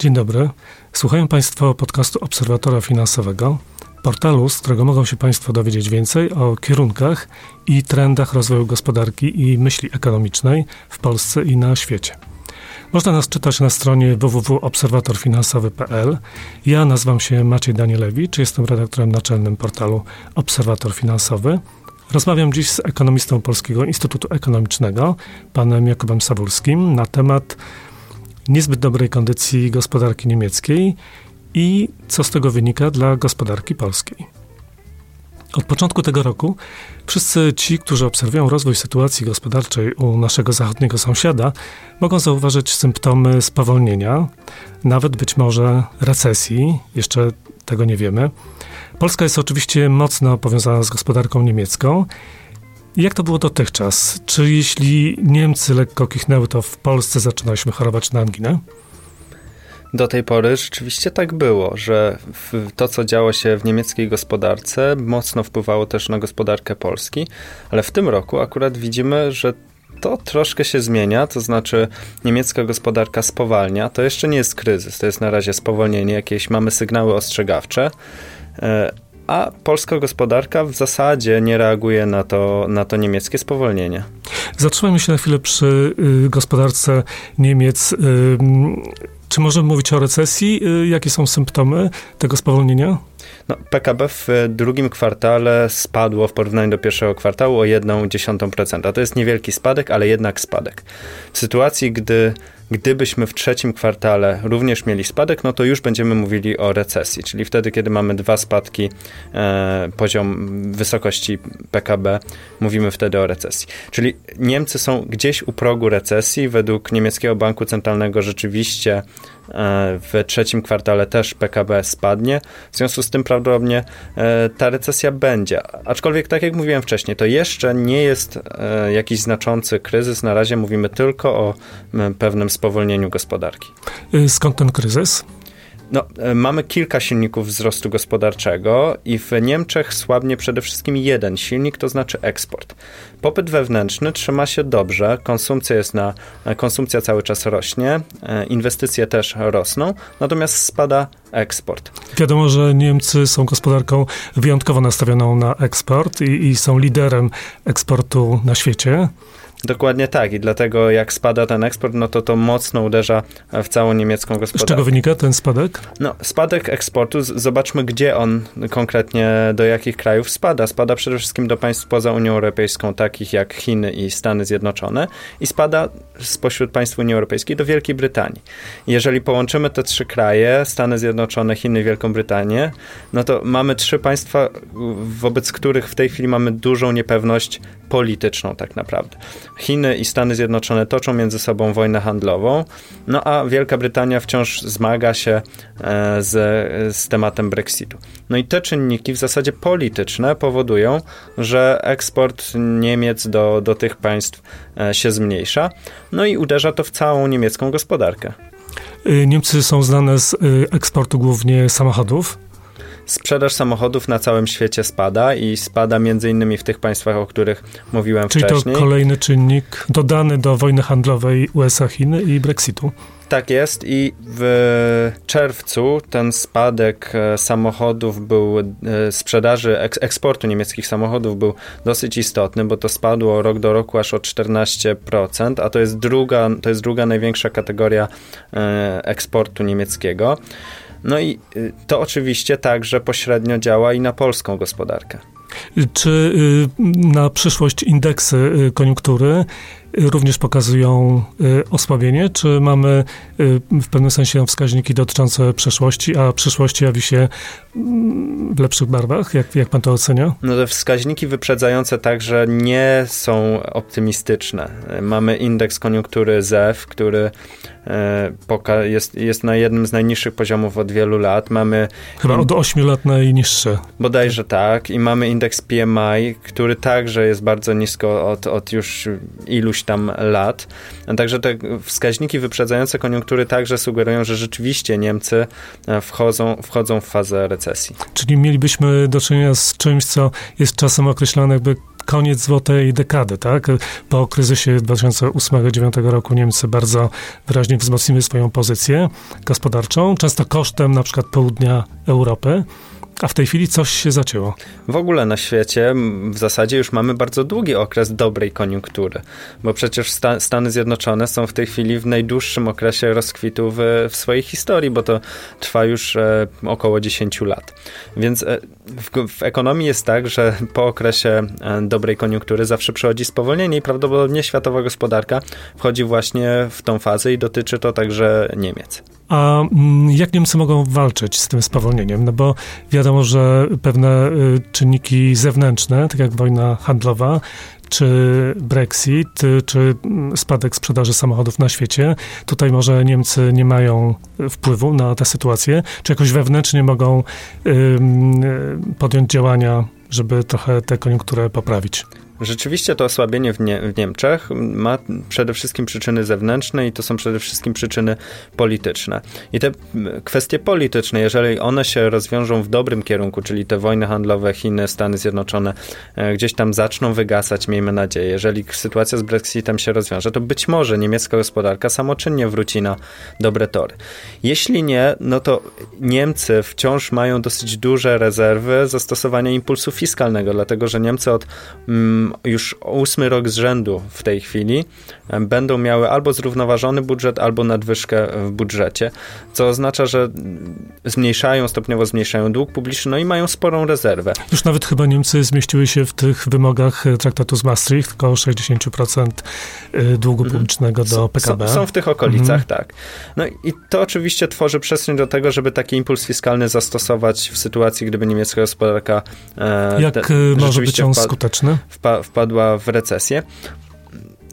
Dzień dobry. Słuchają Państwo podcastu Obserwatora Finansowego, portalu, z którego mogą się Państwo dowiedzieć więcej o kierunkach i trendach rozwoju gospodarki i myśli ekonomicznej w Polsce i na świecie. Można nas czytać na stronie www.obserwatorfinansowy.pl. Ja nazywam się Maciej Danielewicz, jestem redaktorem naczelnym portalu Obserwator Finansowy. Rozmawiam dziś z ekonomistą Polskiego Instytutu Ekonomicznego, panem Jakubem Sabulskim, na temat niezbyt dobrej kondycji gospodarki niemieckiej i co z tego wynika dla gospodarki polskiej. Od początku tego roku wszyscy ci, którzy obserwują rozwój sytuacji gospodarczej u naszego zachodniego sąsiada, mogą zauważyć symptomy spowolnienia, nawet być może recesji, jeszcze tego nie wiemy. Polska jest oczywiście mocno powiązana z gospodarką niemiecką jak to było dotychczas? Czy jeśli Niemcy lekko kichnęły, to w Polsce zaczynaliśmy chorować na anginę? Do tej pory rzeczywiście tak było, że to, co działo się w niemieckiej gospodarce, mocno wpływało też na gospodarkę Polski, ale w tym roku akurat widzimy, że to troszkę się zmienia, to znaczy niemiecka gospodarka spowalnia. To jeszcze nie jest kryzys, to jest na razie spowolnienie, jakieś mamy sygnały ostrzegawcze e, a polska gospodarka w zasadzie nie reaguje na to, na to niemieckie spowolnienie. Zatrzymajmy się na chwilę przy y, gospodarce Niemiec. Y, czy możemy mówić o recesji? Y, jakie są symptomy tego spowolnienia? No, PKB w drugim kwartale spadło w porównaniu do pierwszego kwartału o 1,1%. To jest niewielki spadek, ale jednak spadek. W sytuacji, gdy Gdybyśmy w trzecim kwartale również mieli spadek, no to już będziemy mówili o recesji, czyli wtedy, kiedy mamy dwa spadki, e, poziom wysokości PKB, mówimy wtedy o recesji. Czyli Niemcy są gdzieś u progu recesji. Według niemieckiego banku centralnego rzeczywiście e, w trzecim kwartale też PKB spadnie. W związku z tym prawdopodobnie e, ta recesja będzie. Aczkolwiek, tak jak mówiłem wcześniej, to jeszcze nie jest e, jakiś znaczący kryzys. Na razie mówimy tylko o pewnym spowolnieniu gospodarki. Y, skąd ten kryzys? No, e, mamy kilka silników wzrostu gospodarczego i w Niemczech słabnie przede wszystkim jeden silnik, to znaczy eksport. Popyt wewnętrzny trzyma się dobrze, konsumpcja jest na, e, konsumpcja cały czas rośnie, e, inwestycje też rosną, natomiast spada eksport. Wiadomo, że Niemcy są gospodarką wyjątkowo nastawioną na eksport i, i są liderem eksportu na świecie. Dokładnie tak i dlatego jak spada ten eksport, no to to mocno uderza w całą niemiecką gospodarkę. Z czego wynika ten spadek? No, spadek eksportu, zobaczmy gdzie on konkretnie, do jakich krajów spada. Spada przede wszystkim do państw poza Unią Europejską, takich jak Chiny i Stany Zjednoczone i spada spośród państw Unii Europejskiej do Wielkiej Brytanii. Jeżeli połączymy te trzy kraje, Stany Zjednoczone, Chiny, Wielką Brytanię, no to mamy trzy państwa, wobec których w tej chwili mamy dużą niepewność polityczną tak naprawdę. Chiny i Stany Zjednoczone toczą między sobą wojnę handlową, no a Wielka Brytania wciąż zmaga się e, z, z tematem Brexitu. No i te czynniki w zasadzie polityczne powodują, że eksport Niemiec do, do tych państw e, się zmniejsza, no i uderza to w całą niemiecką gospodarkę. Y, Niemcy są znane z y, eksportu głównie samochodów. Sprzedaż samochodów na całym świecie spada i spada między innymi w tych państwach, o których mówiłem Czyli wcześniej. Czyli to kolejny czynnik dodany do wojny handlowej USA-Chiny i Brexitu. Tak jest i w czerwcu ten spadek e, samochodów był, e, sprzedaży, eksportu niemieckich samochodów był dosyć istotny, bo to spadło rok do roku aż o 14%, a to jest druga, to jest druga największa kategoria e, eksportu niemieckiego. No i y, to oczywiście także pośrednio działa i na polską gospodarkę. Czy y, na przyszłość indeksy y, koniunktury również pokazują osłabienie, czy mamy w pewnym sensie wskaźniki dotyczące przeszłości, a przyszłość jawi się mm, w lepszych barwach? Jak, jak pan to ocenia? No te wskaźniki wyprzedzające także nie są optymistyczne. Mamy indeks koniunktury ZEW, który E, jest, jest na jednym z najniższych poziomów od wielu lat. Mamy Chyba od 8 lat najniższe. Bodajże tak. I mamy indeks PMI, który także jest bardzo nisko od, od już iluś tam lat. Także te wskaźniki wyprzedzające koniunktury także sugerują, że rzeczywiście Niemcy e, wchodzą, wchodzą w fazę recesji. Czyli mielibyśmy do czynienia z czymś, co jest czasem określane jakby koniec złotej dekady, tak? Po kryzysie 2008-2009 roku Niemcy bardzo wyraźnie wzmocniły swoją pozycję gospodarczą, często kosztem na przykład południa Europy. A w tej chwili coś się zacięło. W ogóle na świecie w zasadzie już mamy bardzo długi okres dobrej koniunktury, bo przecież Sta Stany Zjednoczone są w tej chwili w najdłuższym okresie rozkwitu w, w swojej historii, bo to trwa już e, około 10 lat. Więc e, w, w, ekonomii jest tak, że po okresie e, dobrej koniunktury zawsze przychodzi spowolnienie i prawdopodobnie światowa gospodarka wchodzi właśnie w tą fazę i dotyczy to także Niemiec. A mm, jak Niemcy mogą walczyć z tym spowolnieniem? No bo wiadomo, że pewne y, czynniki zewnętrzne, tak jak wojna handlowa, czy Brexit, y, czy mm, spadek sprzedaży samochodów na świecie. Tutaj może Niemcy nie mają wpływu na tę sytuację, czy jakoś wewnętrznie mogą y, podjąć działania, żeby trochę tę koniunkturę poprawić. Rzeczywiście to osłabienie w, nie, w, Niemczech ma przede wszystkim przyczyny zewnętrzne i to są przede wszystkim przyczyny polityczne. I te kwestie polityczne, jeżeli one się rozwiążą w dobrym kierunku, czyli te wojny handlowe Chiny, Stany Zjednoczone e, gdzieś tam zaczną wygasać, miejmy nadzieję. Jeżeli sytuacja z Brexitem się rozwiąże, to być może niemiecka gospodarka samoczynnie wróci na dobre tory. Jeśli nie, no to Niemcy wciąż mają dosyć duże rezerwy zastosowania impulsu fiskalnego, dlatego że Niemcy od mm, już ósmy rok z rzędu w tej chwili będą miały albo zrównoważony budżet, albo nadwyżkę w budżecie, co oznacza, że zmniejszają, stopniowo zmniejszają dług publiczny, no i mają sporą rezerwę. Już nawet chyba Niemcy zmieściły się w tych wymogach traktatu z Maastricht, około 60% y, długu mhm. publicznego do PKB. Są, są w tych okolicach, mhm. tak. No i to oczywiście tworzy przestrzeń do tego, żeby taki impuls fiskalny zastosować w sytuacji, gdyby niemiecka gospodarka e, Jak te, y, może być on skuteczny? Wpa, wpadła w recesję.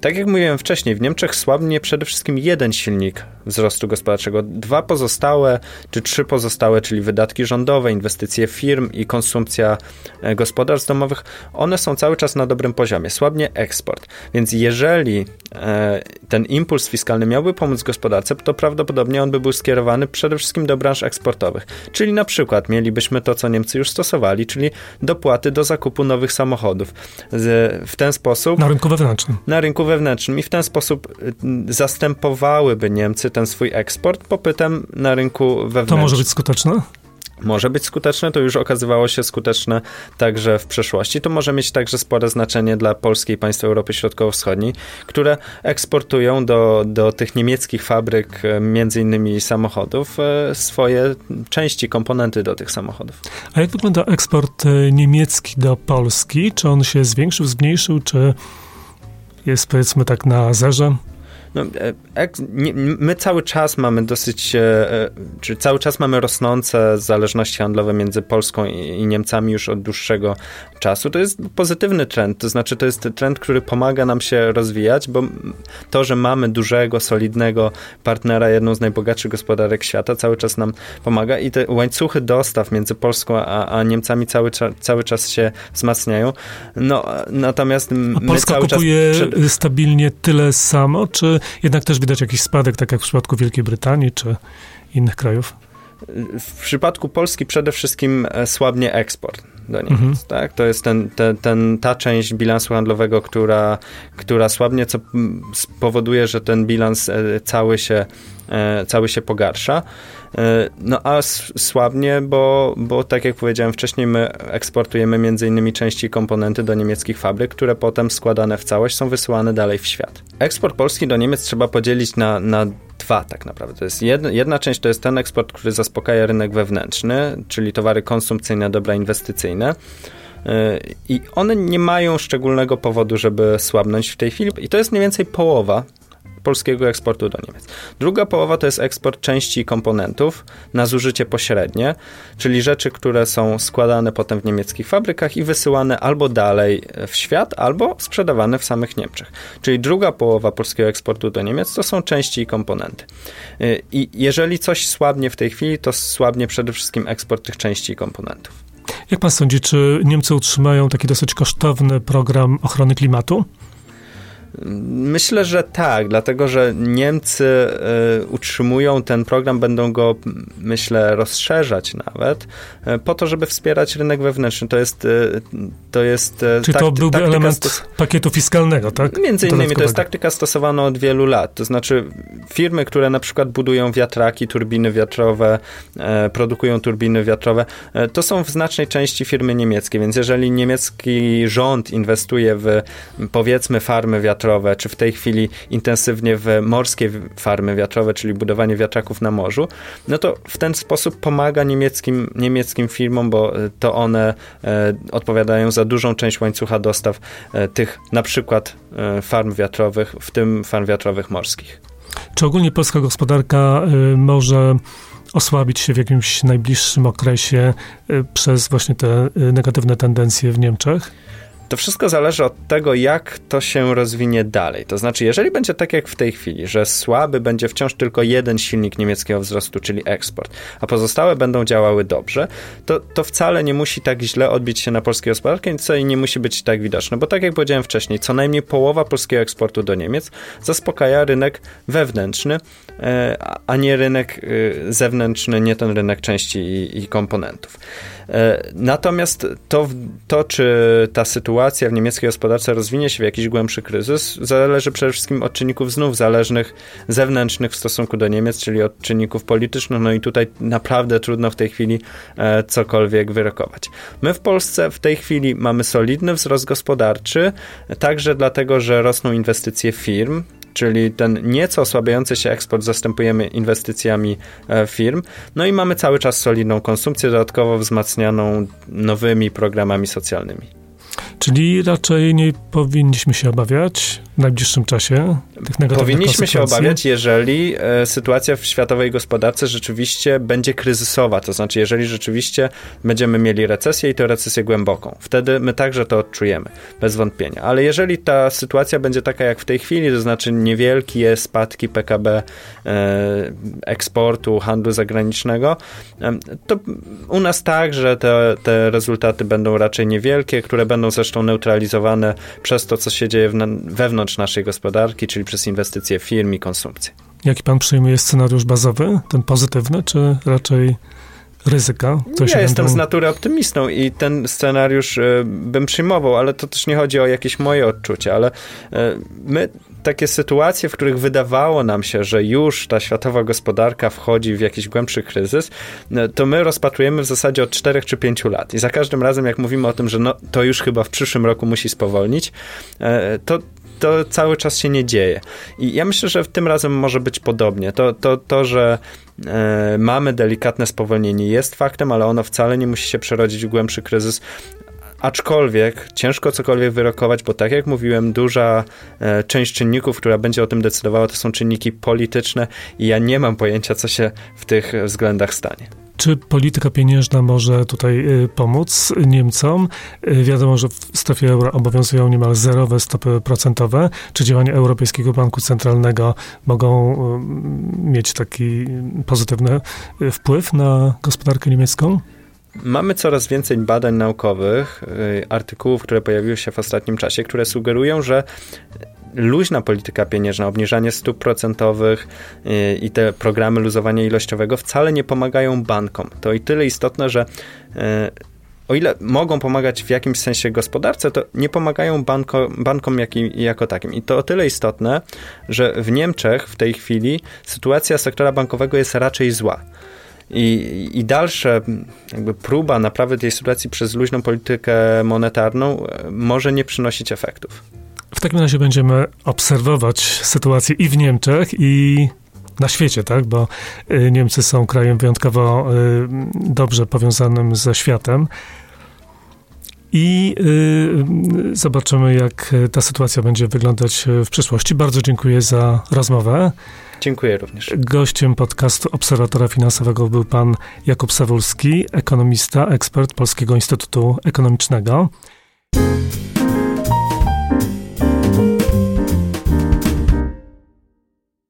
Tak jak mówiłem wcześniej, w Niemczech słabnie przede wszystkim jeden silnik wzrostu gospodarczego. Dwa pozostałe, czy trzy pozostałe, czyli wydatki rządowe, inwestycje firm i konsumpcja e, gospodarstw domowych, one są cały czas na dobrym poziomie. Słabnie eksport. Więc jeżeli e, ten impuls fiskalny miałby pomóc gospodarce, to prawdopodobnie on by był skierowany przede wszystkim do branż eksportowych. Czyli na przykład mielibyśmy to, co Niemcy już stosowali, czyli dopłaty do zakupu nowych samochodów. w ten sposób... Na rynku wewnętrznym. Na rynku wewnętrznym i w ten sposób y, zastępowałyby Niemcy ten swój eksport popytem na rynku wewnętrznym. To może być skuteczne? może być skuteczne, to już okazywało się skuteczne także w przeszłości. To może mieć także spore znaczenie dla Polski i państw Europy Środkowo-Wschodniej, które eksportują do, do tych niemieckich fabryk, e, między innymi samochodów, e, swoje części, komponenty do tych samochodów. A jak wygląda eksport e, niemiecki do Polski? Czy on się zwiększył, zmniejszył, czy jest powiedzmy tak na zerze? No, e, my cały czas mamy dosyć, e, e, czy cały czas mamy rosnące zależności handlowe między Polską i Niemcami już od dłuższego czasu. To jest pozytywny trend, to znaczy to jest trend, który pomaga nam się rozwijać, bo to, że mamy dużego, solidnego partnera, jedną z najbogatszych gospodarek świata, cały czas nam pomaga i te łańcuchy dostaw między Polską a, a Niemcami cały, cały czas się wzmacniają. No, natomiast a Polska kupuje przed... stabilnie tyle samo, czy jednak też widać jakiś spadek, tak jak w przypadku Wielkiej Brytanii czy innych krajów? W przypadku Polski przede wszystkim e, słabnie eksport do Niemiec. Mhm. Tak? To jest ten, ten, ten, ta część bilansu handlowego, która, która słabnie, co spowoduje, że ten bilans e, cały się, e, cały się pogarsza. No a słabnie, bo, bo tak jak powiedziałem wcześniej, my eksportujemy między innymi części komponenty do niemieckich fabryk, które potem składane w całość są wysyłane dalej w świat. Eksport Polski do Niemiec trzeba podzielić na, na dwa tak naprawdę. To jest jedna, jedna część to jest ten eksport, który zaspokaja rynek wewnętrzny, czyli towary konsumpcyjne, dobra inwestycyjne. Y, I one nie mają szczególnego powodu, żeby słabnąć w tej chwili. I to jest mniej więcej połowa polskiego eksportu do Niemiec. Druga połowa to jest eksport części i komponentów na zużycie pośrednie, czyli rzeczy, które są składane potem w niemieckich fabrykach i wysyłane albo dalej w świat, albo sprzedawane w samych Niemczech. Czyli druga połowa polskiego eksportu do Niemiec to są części i komponenty. Y, I jeżeli coś słabnie w tej chwili, to słabnie przede wszystkim eksport tych części i komponentów. Jak pan sądzi, czy Niemcy utrzymają taki dosyć kosztowny program ochrony klimatu? Myślę, że tak, dlatego że Niemcy y, utrzymują ten program, będą go, myślę, rozszerzać nawet, y, po to, żeby wspierać rynek wewnętrzny. To jest. Y, to jest Czy to byłby element pakietu fiskalnego, tak? Między innymi to jest taktyka stosowana od wielu lat. To znaczy, firmy, które na przykład budują wiatraki, turbiny wiatrowe, produkują turbiny wiatrowe, to są w znacznej części firmy niemieckie, więc jeżeli niemiecki rząd inwestuje w powiedzmy farmy wiatrowe, wiatrowe, czy w tej chwili intensywnie w morskie farmy wiatrowe, czyli budowanie wiatraków na morzu, no to w ten sposób pomaga niemieckim, niemieckim firmom, bo e, to one e, odpowiadają za dużą część łańcucha dostaw e, tych na przykład farm wiatrowych, w tym farm wiatrowych morskich. Czy ogólnie polska gospodarka może osłabić się w jakimś najbliższym okresie przez właśnie te negatywne tendencje w Niemczech? To wszystko zależy od tego, jak to się rozwinie dalej. To znaczy, jeżeli będzie tak jak w tej chwili, że słaby będzie wciąż tylko jeden silnik niemieckiego wzrostu, czyli eksport, a pozostałe będą działały dobrze, to, to wcale nie musi tak źle odbić się na polskiej gospodarkę, co i nie musi być tak widoczne, bo tak jak powiedziałem wcześniej, co najmniej połowa polskiego eksportu do Niemiec zaspokaja rynek wewnętrzny, e, a nie rynek e, zewnętrzny, nie ten rynek części i, i komponentów. E, natomiast to, to, czy ta sytuacja w niemieckiej gospodarce rozwinie się w jakiś głębszy kryzys, zależy przede wszystkim od czynników znów zależnych, zewnętrznych w stosunku do Niemiec, czyli od czynników politycznych. No i tutaj naprawdę trudno w tej chwili e, cokolwiek wyrokować. My w Polsce w tej chwili mamy solidny wzrost gospodarczy, także dlatego, że rosną inwestycje firm, czyli ten nieco osłabiający się eksport zastępujemy inwestycjami e, firm. No i mamy cały czas solidną konsumpcję, dodatkowo wzmacnianą nowymi programami socjalnymi. Czyli raczej nie powinniśmy się obawiać w najbliższym czasie tych negatywnych Powinniśmy się obawiać, jeżeli e, sytuacja w światowej gospodarce rzeczywiście będzie kryzysowa, to znaczy jeżeli rzeczywiście będziemy mieli recesję i to recesję głęboką. Wtedy my także to odczujemy, bez wątpienia. Ale jeżeli ta sytuacja będzie taka jak w tej chwili, to znaczy niewielkie spadki PKB, e, eksportu, handlu zagranicznego, e, to u nas także te, te rezultaty będą raczej niewielkie, które będą zresztą zresztą neutralizowane przez to, co się dzieje wewnątrz naszej gospodarki, czyli przez inwestycje firm i konsumpcję. Jaki pan przyjmuje scenariusz bazowy, ten pozytywny, czy raczej ryzyka? Co ja jestem będą... z natury optymistą i ten scenariusz y, bym przyjmował, ale to też nie chodzi o jakieś moje odczucia, ale y, my takie sytuacje, w których wydawało nam się, że już ta światowa gospodarka wchodzi w jakiś głębszy kryzys, no, to my rozpatrujemy w zasadzie od 4 czy 5 lat. I za każdym razem, jak mówimy o tym, że no, to już chyba w przyszłym roku musi spowolnić, e, to to cały czas się nie dzieje. I ja myślę, że tym razem może być podobnie. To, to, to że e, mamy delikatne spowolnienie jest faktem, ale ono wcale nie musi się przerodzić w głębszy kryzys. Aczkolwiek ciężko cokolwiek wyrokować, bo tak jak mówiłem, duża e, część czynników, która będzie o tym decydowała, to są czynniki polityczne i ja nie mam pojęcia, co się w tych względach stanie. Czy polityka pieniężna może tutaj y, pomóc Niemcom? Y, wiadomo, że w strefie euro obowiązują niemal zerowe stopy procentowe. Czy działania Europejskiego Banku Centralnego mogą y, mieć taki pozytywny wpływ na gospodarkę niemiecką? Mamy coraz więcej badań naukowych, artykułów, które pojawiły się w ostatnim czasie, które sugerują, że luźna polityka pieniężna, obniżanie stóp procentowych y, i te programy luzowania ilościowego wcale nie pomagają bankom. To i tyle istotne, że y, o ile mogą pomagać w jakimś sensie gospodarce, to nie pomagają banko, bankom jak, jako takim. I to o tyle istotne, że w Niemczech w tej chwili sytuacja sektora bankowego jest raczej zła. I, I dalsze jakby próba naprawy tej sytuacji przez luźną politykę monetarną y, może nie przynosić efektów. W takim razie będziemy obserwować sytuację i w Niemczech, i na świecie, tak? Bo y, Niemcy są krajem wyjątkowo y, dobrze powiązanym ze światem. I y, zobaczymy, jak ta sytuacja będzie wyglądać w przyszłości. Bardzo dziękuję za rozmowę. Dziękuję również. Gościem podcastu Obserwatora Finansowego był pan Jakub Sawulski, ekonomista, ekspert Polskiego Instytutu Ekonomicznego.